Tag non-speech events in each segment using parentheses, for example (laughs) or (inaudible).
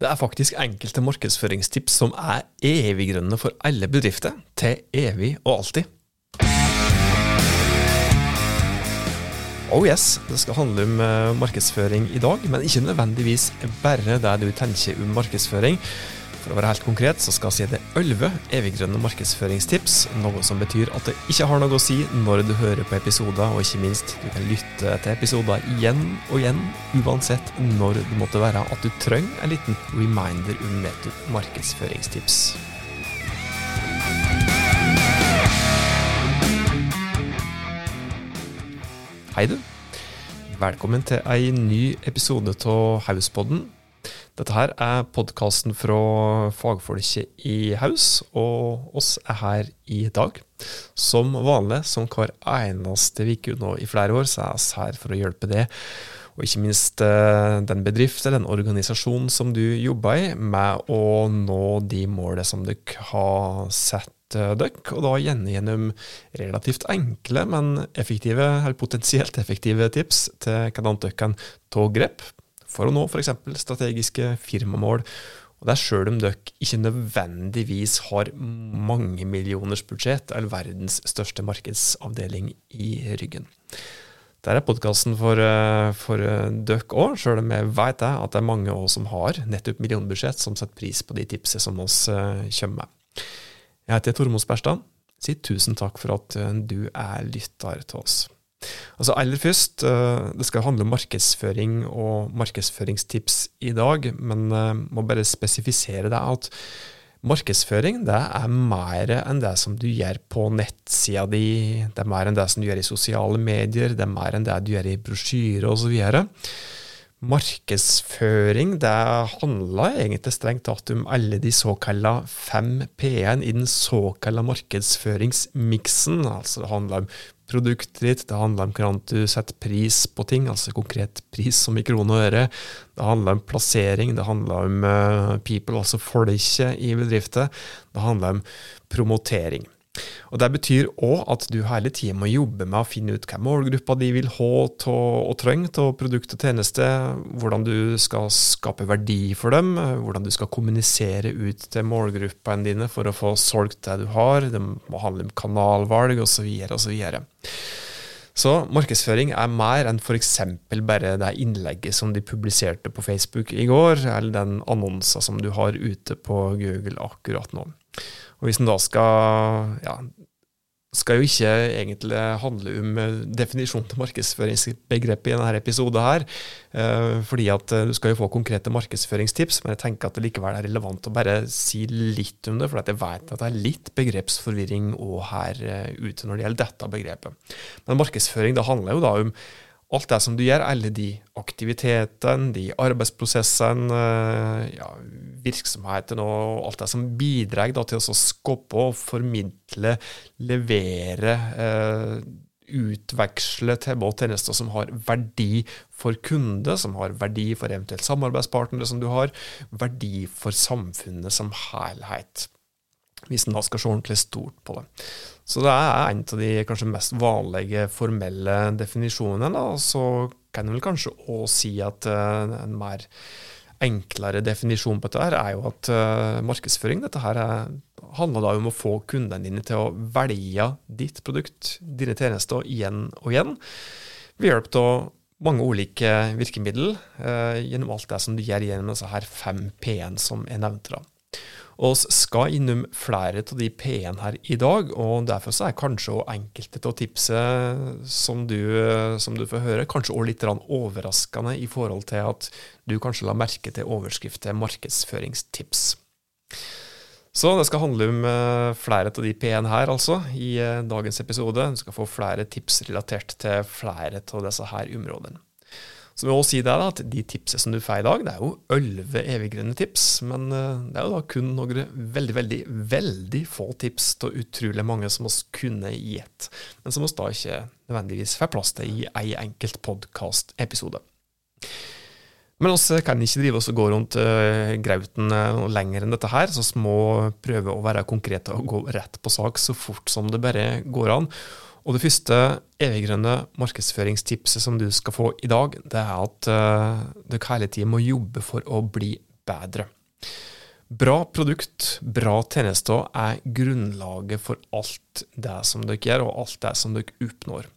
Det er faktisk enkelte markedsføringstips som er eviggrønne for alle bedrifter, til evig og alltid. Oh yes, det skal handle om eh, markedsføring i dag, men ikke nødvendigvis bare det du tenker om markedsføring. For å være helt konkret så skal jeg si det elleve eviggrønne markedsføringstips, noe som betyr at det ikke har noe å si når du hører på episoder, og ikke minst du kan lytte til episoder igjen og igjen, uansett når det måtte være at du trenger en liten reminder om nettopp markedsføringstips. Hei, du. Velkommen til ei ny episode av Hauspodden. Dette her er podkasten fra fagfolket i Haus, og oss er her i dag. Som vanlig, som hver eneste uke nå i flere år, så er vi her for å hjelpe deg, Og ikke minst den bedrift eller den organisasjonen som du jobber i, med å nå de målene som dere har sett eh, dere, og da gjennom relativt enkle, men effektive, eller potensielt effektive tips til hvordan dere kan ta grep for å nå f.eks. strategiske firmamål. Og det er sjøl om dere ikke nødvendigvis har mange millioners budsjett eller verdens største markedsavdeling i ryggen. Der er podkasten for, eh, for eh, dere òg, sjøl om jeg vet at det er mange av oss som har nettopp millionbudsjett, som setter pris på de tipsene som oss eh, kommer med. Jeg heter Tormod Sperstad. Si tusen takk for at du er lytter til oss. Altså Aller først, eh, det skal handle om markedsføring og markedsføringstips i dag, men eh, må bare spesifisere det at markedsføring det er mer enn det som du gjør på nettsida di, det er mer enn det som du gjør i sosiale medier, det er mer enn det du gjør i brosjyrer osv. Markedsføring det handler egentlig strengt tatt om alle de såkalla fem p-ene i den såkalla markedsføringsmiksen. Altså det handler om produktet ditt, det handler om hvordan du setter pris på ting, altså konkret pris som i kroner og øre. Det handler om plassering, det handler om uh, people, altså folket i bedrifter. Det handler om promotering. Og Det betyr òg at du hele tida må jobbe med å finne ut hva målgruppa de vil ha og trenger av produkt og tjeneste, hvordan du skal skape verdi for dem, hvordan du skal kommunisere ut til målgruppene dine for å få solgt det du har. Det må handle om kanalvalg osv. osv. Så markedsføring er mer enn f.eks. bare det innlegget som de publiserte på Facebook i går, eller den annonsen som du har ute på Google akkurat nå. Og hvis en da skal ja, skal jo ikke egentlig handle om eh, definisjonen til markedsføringsbegrepet i denne episoden. her, eh, fordi at eh, Du skal jo få konkrete markedsføringstips, men jeg tenker at det likevel er relevant å bare si litt om det, for jeg vet at det er litt begrepsforvirring òg her ute når det gjelder dette begrepet. Men markedsføring det handler jo da om alt det som du gjør, alle de aktivitetene, de arbeidsprosessene, eh, ja, virksomhetene og alt det som bidrar da, til å skape og formidle, levere, eh, utveksle tilbud tjenester som har verdi for kunde, som har verdi for eventuelt samarbeidspartnere som du har, verdi for samfunnet som helhet hvis en da skal se ordentlig stort på det. Så det er en av de kanskje mest vanlige formelle definisjonene. Da. Så kan en vel kanskje òg si at uh, en mer enklere definisjon på dette her er jo at uh, markedsføring dette her er, handler da om å få kundene dine til å velge ditt produkt, dine tjenester, igjen og igjen, ved hjelp av mange ulike virkemidler uh, gjennom alt det som du gjør gjennom disse her fem P-en som jeg nevnte. da. Og vi skal innom flere av de P-ene her i dag, og derfor er kanskje enkelte av tipset som du, som du får høre, kanskje også litt overraskende i forhold til at du kanskje la merke til overskriften 'markedsføringstips'. Så det skal handle om uh, flere av de P-ene her, altså, i uh, dagens episode. Du skal få flere tips relatert til flere av disse her områdene. Så vi må si det at De tipsene som du får i dag, det er jo elleve eviggrønne tips. Men eh, det er jo da kun noen veldig, veldig veldig få tips til utrolig mange som oss kunne gitt. Men som oss da ikke nødvendigvis får plass til i ei enkelt podkastepisode. Men oss kan ikke drive oss og gå rundt uh, grauten uh, lenger enn dette her, så vi må prøve å være konkrete og gå rett på sak så fort som det bare går an. Og det første eviggrønne markedsføringstipset som du skal få i dag, det er at uh, dere hele tiden må jobbe for å bli bedre. Bra produkt, bra tjenester er grunnlaget for alt det som dere gjør, og alt det som dere oppnår.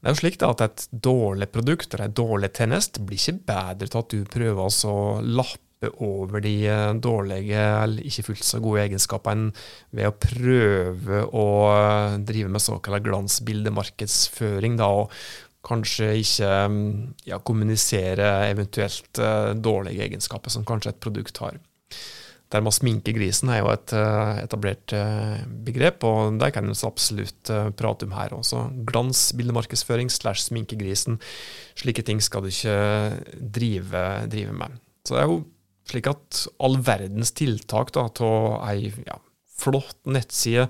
Det er jo slik at Et dårlig produkt eller en dårlig tjeneste blir ikke bedre til at du prøver å lappe over de eh, dårlige eller ikke fullt så gode egenskapene ved å prøve å eh, drive med såkalt glansbildemarkedsføring. Da, og kanskje ikke mm, ja, kommunisere eventuelt uh, dårlige egenskaper som kanskje et produkt har. Der med sminkegrisen er jo et etablert begrep, og det kan vi absolutt prate om her også. Glans, bildemarkedsføring slash sminkegrisen. Slike ting skal du ikke drive, drive, med. Så det er jo slik at all verdens tiltak av til ei ja, flott nettside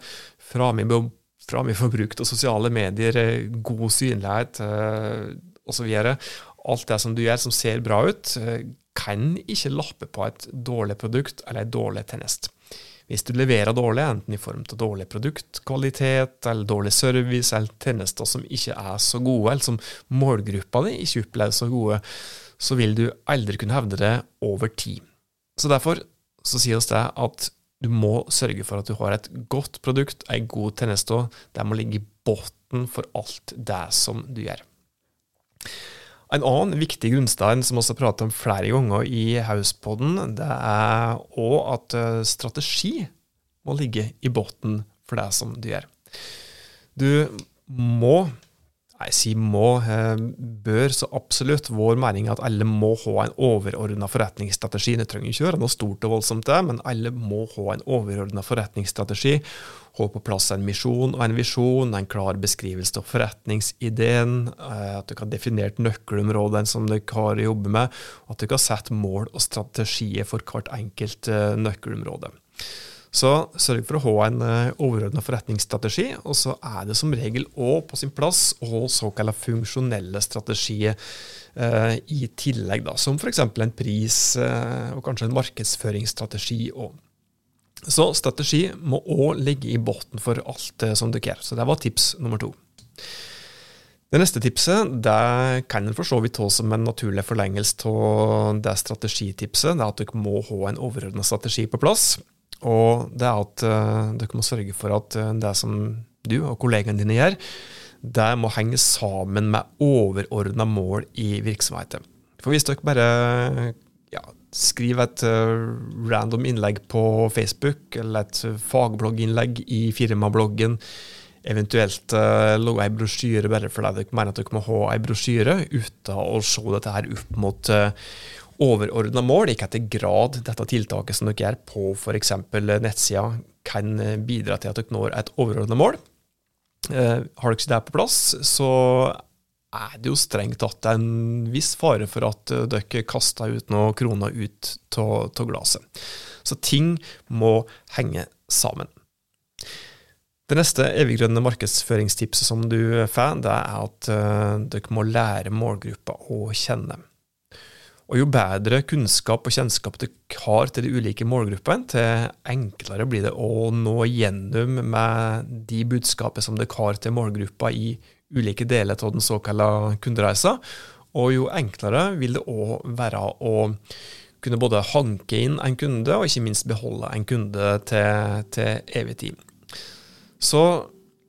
framme i forbruk av sosiale medier, eh, god synlighet eh, osv. Alt det som du gjør som ser bra ut, eh, kan ikke lappe på et dårlig produkt eller en dårlig tjeneste. Hvis du leverer dårlig, enten i form av dårlig produktkvalitet eller dårlig service eller tjenester som ikke er så gode, eller som målgruppa di ikke opplever så gode, så vil du aldri kunne hevde det over tid. Så Derfor så sier oss det at du må sørge for at du har et godt produkt, ei god tjeneste. Det må ligge i bunnen for alt det som du gjør. En annen viktig grunnstein som vi har pratet om flere ganger i Hauspodden, det er òg at eh, strategi må ligge i bunnen for det som du gjør. Du må jeg sier må, eh, bør så absolutt. Vår mening er at alle må ha en overordna forretningsstrategi. Det trenger ikke være noe stort og voldsomt, det, men alle må ha en overordna forretningsstrategi. Ha på plass en misjon og en visjon, en klar beskrivelse av forretningsideen, eh, at dere har definert nøkkelområdene som dere har å jobbe med, og at dere har sett mål og strategier for hvert enkelt eh, nøkkelområde. Så sørg for å ha en eh, overordna forretningsstrategi, og så er det som regel òg på sin plass å ha såkalte funksjonelle strategier eh, i tillegg, da, som f.eks. en pris eh, og kanskje en markedsføringsstrategi òg. Så strategi må òg ligge i bunnen for alt det som gjør. Så det var tips nummer to. Det neste tipset det kan en for så vidt ta som en naturlig forlengelse av det strategitipset. Det er at dere må ha en overordna strategi på plass. Og det er at uh, dere må sørge for at uh, det som du og kollegaene dine gjør, det må henge sammen med overordna mål i virksomheten. For hvis dere bare ja, skriver et uh, random innlegg på Facebook, eller et fagblogginnlegg i firmabloggen, eventuelt uh, lage ei brosjyre bare fordi dere mener at dere må ha ei brosjyre, uten å se dette her opp mot uh, overordna mål, ikke etter grad dette tiltaket som dere gjør på f.eks. nettsida, kan bidra til at dere når et overordna mål. Eh, har dere ikke det på plass, så er det jo strengt tatt en viss fare for at dere kaster ut noen kroner ut av glasset. Så ting må henge sammen. Det neste eviggrønne markedsføringstipset som du får, det er at uh, dere må lære målgruppa å kjenne. Og jo bedre kunnskap og kjennskap du har til de ulike målgruppene, til enklere blir det å nå gjennom med de budskapet som dere har til målgruppa i ulike deler av den såkalte kundereisa. Og jo enklere vil det òg være å kunne både hanke inn en kunde, og ikke minst beholde en kunde til, til evig tid. Så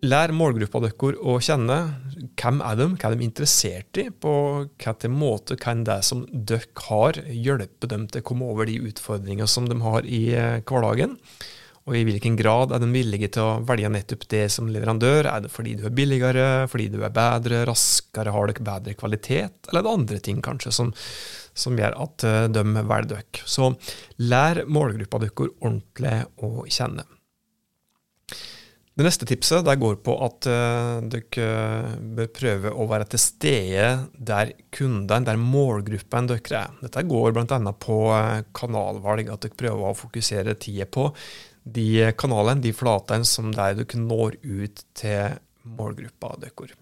Lær målgruppa deres å kjenne. Hvem er de? Hva er de interessert i? På hvilken måte kan det som dere har, hjelpe dem til å komme over de utfordringene som de har i eh, hverdagen? Og i hvilken grad er de villige til å velge nettopp det som leverandør? Er det fordi du er billigere, fordi du er bedre, raskere, har dere bedre kvalitet, eller er det andre ting kanskje som, som gjør at eh, de velger dere? Så lær målgruppa deres ordentlig å kjenne. Det neste tipset der går på at uh, dere bør prøve å være til stede der kundene, der målgruppen dere er. Dette går bl.a. på uh, kanalvalg, at dere prøver å fokusere tida på de kanalene, de flatene som der dere når ut til målgruppa deres.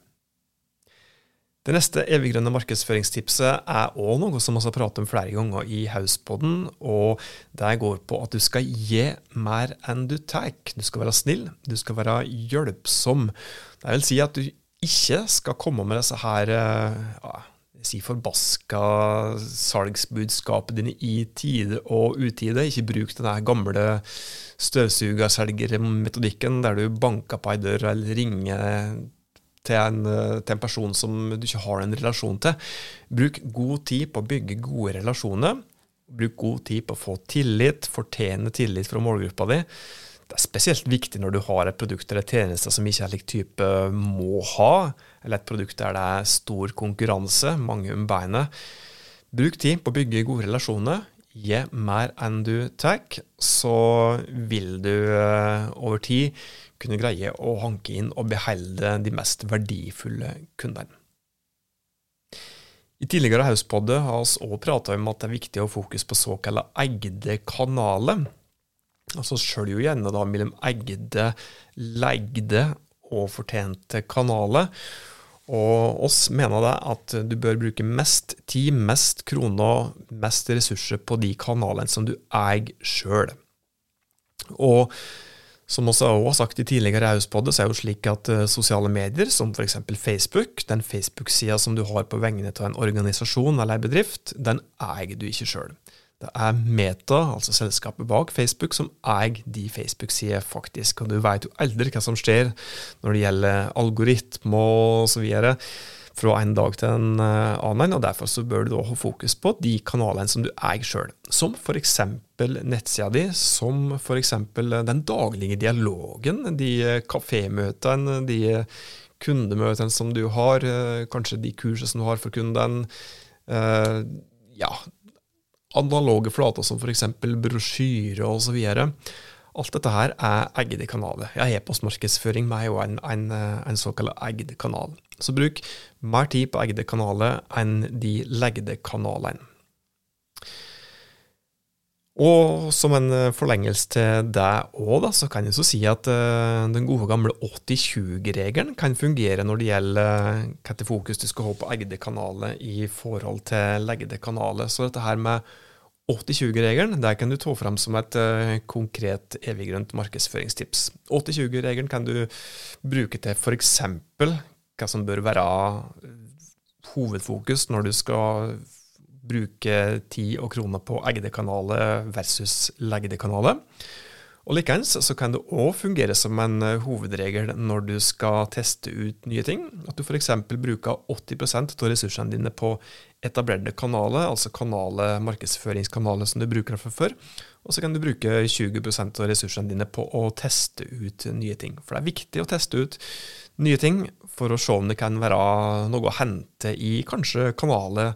Det neste eviggrønne markedsføringstipset er òg noe som vi har pratet om flere ganger i Hauspodden, og det går på at du skal gi mer enn du tar. Du skal være snill, du skal være hjelpsom. Det vil si at du ikke skal komme med disse her ja, si forbaska salgsbudskapet dine i tide og utide. Ikke bruk den gamle støvsugerselgermetodikken der du banker på ei dør eller ringer til en, til en, person som du ikke har en relasjon til. Bruk god tid på å bygge gode relasjoner. Bruk god tid på å få tillit, fortjene tillit fra målgruppa di. Det er spesielt viktig når du har et produkt eller tjeneste som ikke er lik type må ha, eller et produkt der det er stor konkurranse, mange om beinet. Bruk tid på å bygge gode relasjoner. Gi mer enn du tar, så vil du eh, over tid kunne greie å hanke inn og beholde de mest verdifulle kundene. I tidligere Hauspodde har vi òg prata om at det er viktig å fokus på såkalte eide kanaler. Altså skjølger jo gjerne da mellom eide, legde og fortjente kanaler. Og oss mener det at du bør bruke mest tid, mest kroner, mest ressurser på de kanalene som du eier sjøl. Og som også har sagt i tidligere Auspodde, så er det jo slik at uh, sosiale medier, som f.eks. Facebook, den Facebook-sida som du har på vegne av en organisasjon eller en bedrift, den eier du ikke sjøl. Det er Meta, altså selskapet bak Facebook, som eier de Facebook-sidene faktisk. Og du vet jo aldri hva som skjer når det gjelder algoritmer osv. fra en dag til en eh, annen, og derfor så bør du da ha fokus på de kanalene som du eier sjøl. Som f.eks. nettsida di, som f.eks. den daglige dialogen, de kafémøtene, de kundemøtene som du har, eh, kanskje de kursene som du har for kunden. Ja, analoge flater som f.eks. brosjyre osv. Alt dette her er eggede kanaler. Ja, E-postmarkedsføring er jo en, en, en såkalt egged kanal. Så bruk mer tid på eggede kanaler enn de legde kanalene. Og som en forlengelse til deg òg, så kan jeg så si at uh, den gode gamle 80-20-regelen kan fungere når det gjelder hvilket fokus du skal ha på eggede kanaler i forhold til leggede kanaler. Så dette her med 80-20-regelen der kan du ta frem som et uh, konkret eviggrønt markedsføringstips. 80-20-regelen kan du bruke til f.eks. hva som bør være hovedfokus når du skal bruke tid og kroner på eggede kanaler versus leggede kanaler. Og Likeens så kan det òg fungere som en eh, hovedregel når du skal teste ut nye ting. At du f.eks. bruker 80% av ressursene dine på etablerte kanaler, altså kanaler, markedsføringskanaler som du bruker fra før. Og så kan du bruke 20% av ressursene dine på å teste ut nye ting. For det er viktig å teste ut nye ting for å se om det kan være noe å hente i kanskje kanaler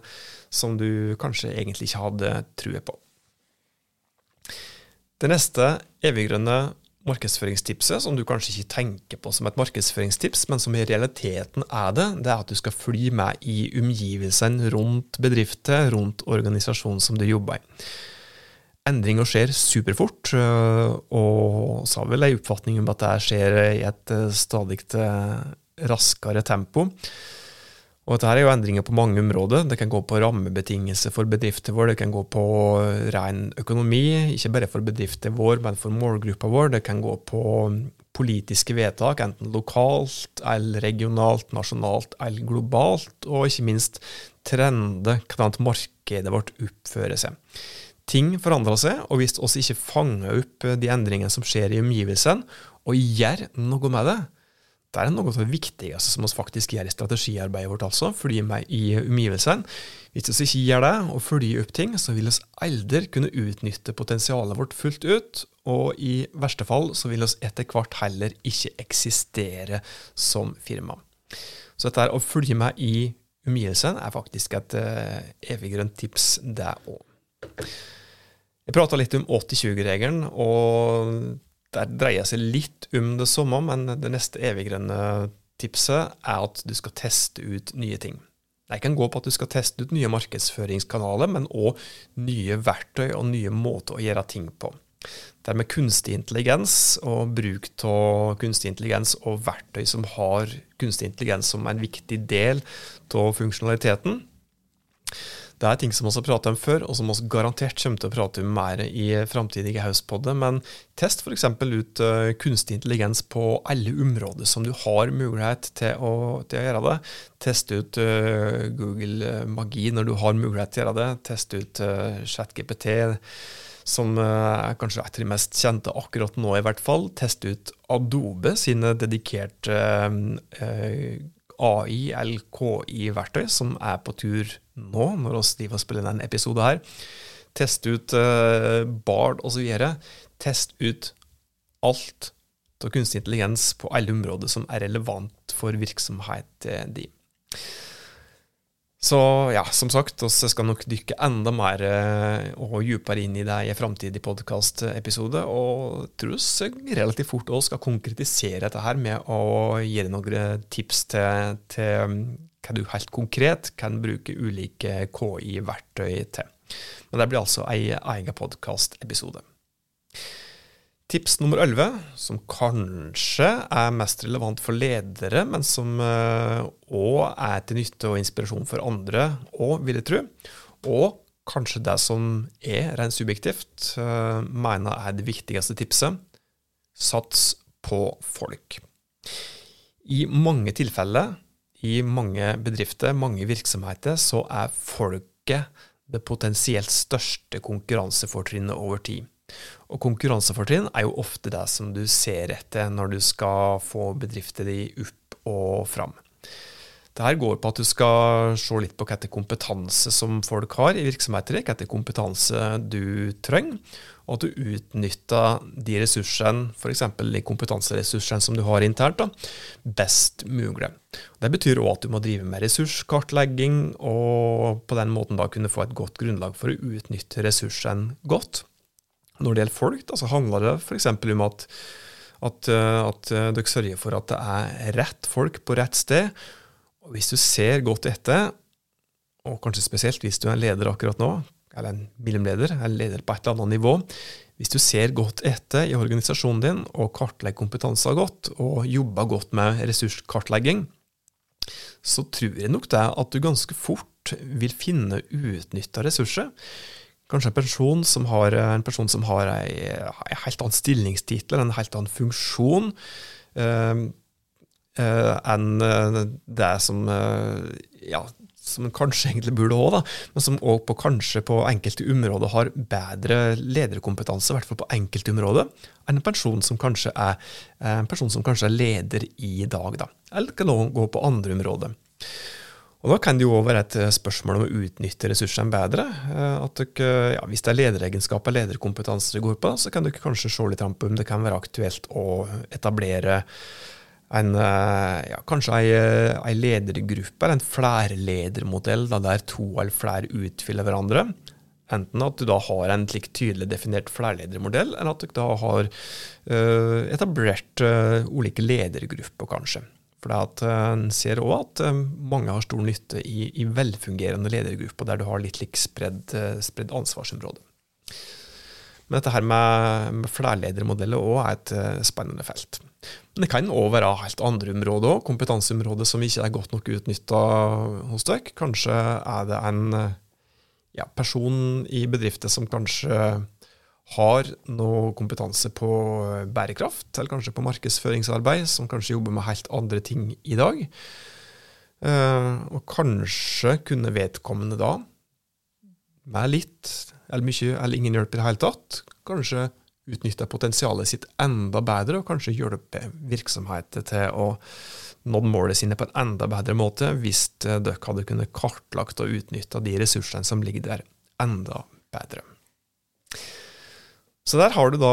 som du kanskje egentlig ikke hadde trua på. Det neste eviggrønne markedsføringstipset, som du kanskje ikke tenker på som et markedsføringstips, men som i realiteten er det, det er at du skal fly med i omgivelsene rundt bedrifter, rundt organisasjonen som du jobber i. Endringer skjer superfort, og så har vel en oppfatning om at det skjer i et stadig raskere tempo. Og dette er jo endringer på mange områder. Det kan gå på rammebetingelser for bedrifter vår, det kan gå på ren økonomi, ikke bare for bedrifter vår, men for målgruppa vår. Det kan gå på politiske vedtak, enten lokalt eller regionalt, nasjonalt eller globalt, og ikke minst trender, hvordan markedet vårt oppfører seg. Ting forandrer seg, og hvis vi ikke fanger opp de endringene som skjer i omgivelsene, og gjør noe med det, det er noe av det viktigste som vi faktisk gjør i strategiarbeidet vårt, altså. fordi i omgivelsene. Hvis vi ikke gjør det, og følger opp ting, så vil vi aldri kunne utnytte potensialet vårt fullt ut. Og i verste fall så vil vi etter hvert heller ikke eksistere som firma. Så dette å følge med i omgivelsene er faktisk et uh, eviggrønt tips, det òg. Jeg prata litt om 80-20-regelen, og der dreier seg litt om det samme, men det neste eviggrønne tipset er at du skal teste ut nye ting. Det kan gå på at du skal teste ut nye markedsføringskanaler, men òg nye verktøy og nye måter å gjøre ting på. Det er med kunstig intelligens og bruk av kunstig intelligens og verktøy som har kunstig intelligens som en viktig del av funksjonaliteten. Det er ting som vi har pratet om før, og som vi garantert kommer til å prate om mer i framtidige Hauspodder. Men test f.eks. ut uh, kunstig intelligens på alle områder som du har mulighet til å, til å gjøre det. Test ut uh, Google Magi når du har mulighet til å gjøre det. Test ut ChatGPT, som er kanskje et av de mest kjente akkurat nå, i hvert fall. Test ut Adobe sine dedikerte AI- eller KI-verktøy som er på tur nå, når vi driver og spiller denne episoden her. Test ut uh, Bard osv. Test ut alt av kunstig intelligens på alle områder som er relevant for virksomheten din. Så ja, som sagt, vi skal nok dykke enda mer eh, og dypere inn i det i en framtidig podkastepisode. Og tror vi relativt fort også skal konkretisere dette her med å gi deg noen tips til, til hva du helt konkret kan bruke ulike KI-verktøy til. Men det blir altså ei egen podkastepisode. Tips nummer 11, som kanskje er mest relevant for ledere, men som òg eh, er til nytte og inspirasjon for andre òg, vil jeg tro. Og kanskje det som er rent subjektivt, eh, mener er det viktigste tipset. Sats på folk. I mange tilfeller, i mange bedrifter, mange virksomheter, så er folket det potensielt største konkurransefortrinnet over tid. Og konkurransefortrinn er jo ofte det som du ser etter når du skal få bedriften din opp og fram. Dette går på at du skal se litt på hvilken kompetanse som folk har i virksomheter, hvilken kompetanse du trenger, og at du utnytter de ressursene, f.eks. de kompetanseressursene som du har internt, da, best mulig. Det betyr òg at du må drive med ressurskartlegging, og på den måten da kunne få et godt grunnlag for å utnytte ressursene godt. Når det gjelder folk, da, så handler det f.eks. om at, at, eh, at, eh, dere sørger for at det er rett folk på rett sted. Og Hvis du ser godt etter, og kanskje spesielt hvis du er leder akkurat nå, eller en mellomleder, eller leder på et eller annet nivå, hvis du ser godt etter i organisasjonen din og kartlegger kompetanser godt, og jobber godt med ressurskartlegging, så tror jeg nok det at du ganske fort vil finne uutnytta ressurser. Kanskje en person som har en, person som har ei, ei helt annen stillingstittel, en helt annen funksjon eh, uh, enn eh, det som ja, som en kanskje (laughs) egentlig burde ha, men som òg på, kanskje på enkelte områder har bedre lederkompetanse, i hvert fall på enkelte områder, enn en person som kanskje er, en person som kanskje er leder i dag. Da. Eller kan gå på andre områder. Og Da kan det jo være et eh, spørsmål om å utnytte ressursene bedre. Eh, at dere, ja, Hvis det er lederegenskaper og lederkompetanse det går på, så kan dere kanskje se litt på om det kan være aktuelt å etablere en, eh, ja, kanskje ei, ledergruppe eller en flerledermodell der to eller flere utfyller hverandre. Enten at du da har en slik tydelig definert flerledermodell, eller at du da har uh, etablert uh, ulike ledergrupper, kanskje. For eh, en ser òg at eh, mange har stor nytte i, i velfungerende ledergrupper der du har litt lik spredd, eh, spredd ansvarsområde. Men dette her med, med flerledermodeller òg er et spennende felt. Men det kan òg være helt andre områder òg, kompetanseområder som ikke er godt nok utnytta hos dere. Kanskje er det en ja, person i bedrifter som kanskje har noe kompetanse på bærekraft, eller kanskje på markedsføringsarbeid, som kanskje jobber med helt andre ting i dag. Uh, og kanskje kunne vedkommende da, med litt eller mye eller ingen hjelp i det hele tatt, kanskje utnytte potensialet sitt enda bedre, og kanskje hjelpe virksomheter til å nå målene sine på en enda bedre måte, hvis dere hadde kunnet kartlagt og utnytta de ressursene som ligger der, enda bedre. Så der har du da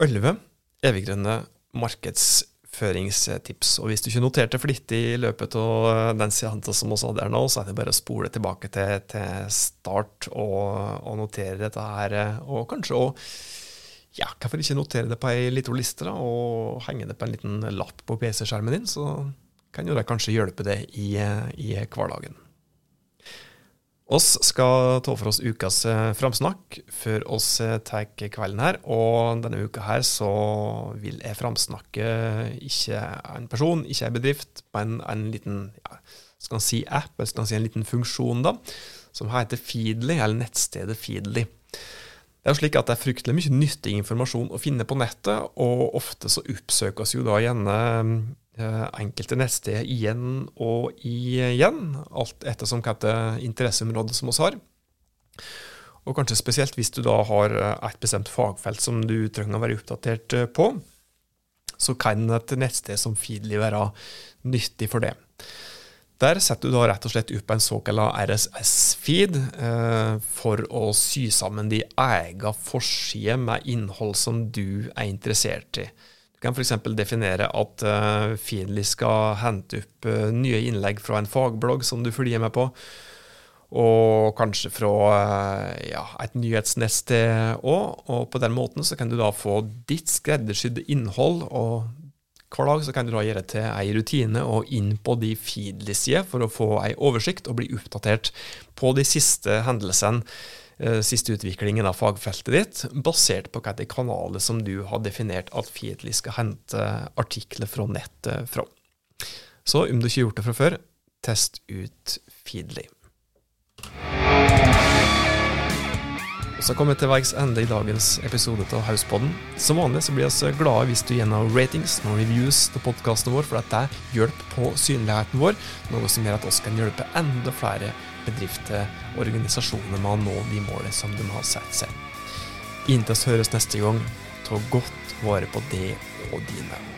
elleve eviggrønne markedsføringstips. Og hvis du ikke noterte flittig i løpet av den seansen som vi hadde her nå, så er det bare å spole tilbake til, til start og, og, notere dette her. Og kanskje òg ja, hvorfor ikke notere det på ei lita liste da, og henge det på en liten lapp på PC-skjermen din, så kan jo det kanskje hjelpe deg i, i hverdagen. Oss skal ta for oss ukas eh, framsnakk før oss eh, tar kvelden her. Og denne uka her så vil jeg framsnakke ikke en person, ikke en bedrift, men en liten ja, skal si app, eller skal si en liten funksjon, da, som heter Feedly, eller nettstedet Feedly. Det er jo slik at det er fryktelig mye nyttig informasjon å finne på nettet, og ofte så oppsøkes jo da gjerne enkelte nettsteder igjen og igjen, alt ettersom hvilket interesseområde som vi har. Og kanskje spesielt hvis du da har et bestemt fagfelt som du trenger å være oppdatert eh, på, så kan et nettsted som Feedly være nyttig for det. Der setter du da rett og slett opp en såkalt RSS-feed eh, for å sy sammen de egen forside med innhold som du er interessert i. Du kan f.eks. definere at uh, Feedly skal hente opp uh, nye innlegg fra en fagblogg som du følger med på, og kanskje fra uh, ja, et nyhetsnettsted òg. Og på den måten så kan du da få ditt skreddersydde innhold og hver dag så kan du da gjøre til ei rutine og inn på de feedly-sidene for å få ei oversikt og bli oppdatert på de siste hendelsene, eh, siste utviklingen av fagfeltet ditt, basert på hvilke kanaler som du har definert at Feedly skal hente artikler fra nettet fra. Så om du ikke har gjort det fra før, test ut Feedly. Så kommer vi til veis ende i dagens episode av Hauspodden. Som vanlig så blir vi glade hvis du gjennom ratings noen reviews til podkasten vår, for at det hjelper på synligheten vår, noe som gjør at oss kan hjelpe enda flere bedrifter og organisasjoner med å nå de målene som de har satt seg. Inntil vi høres neste gang, ta godt vare på det og dine.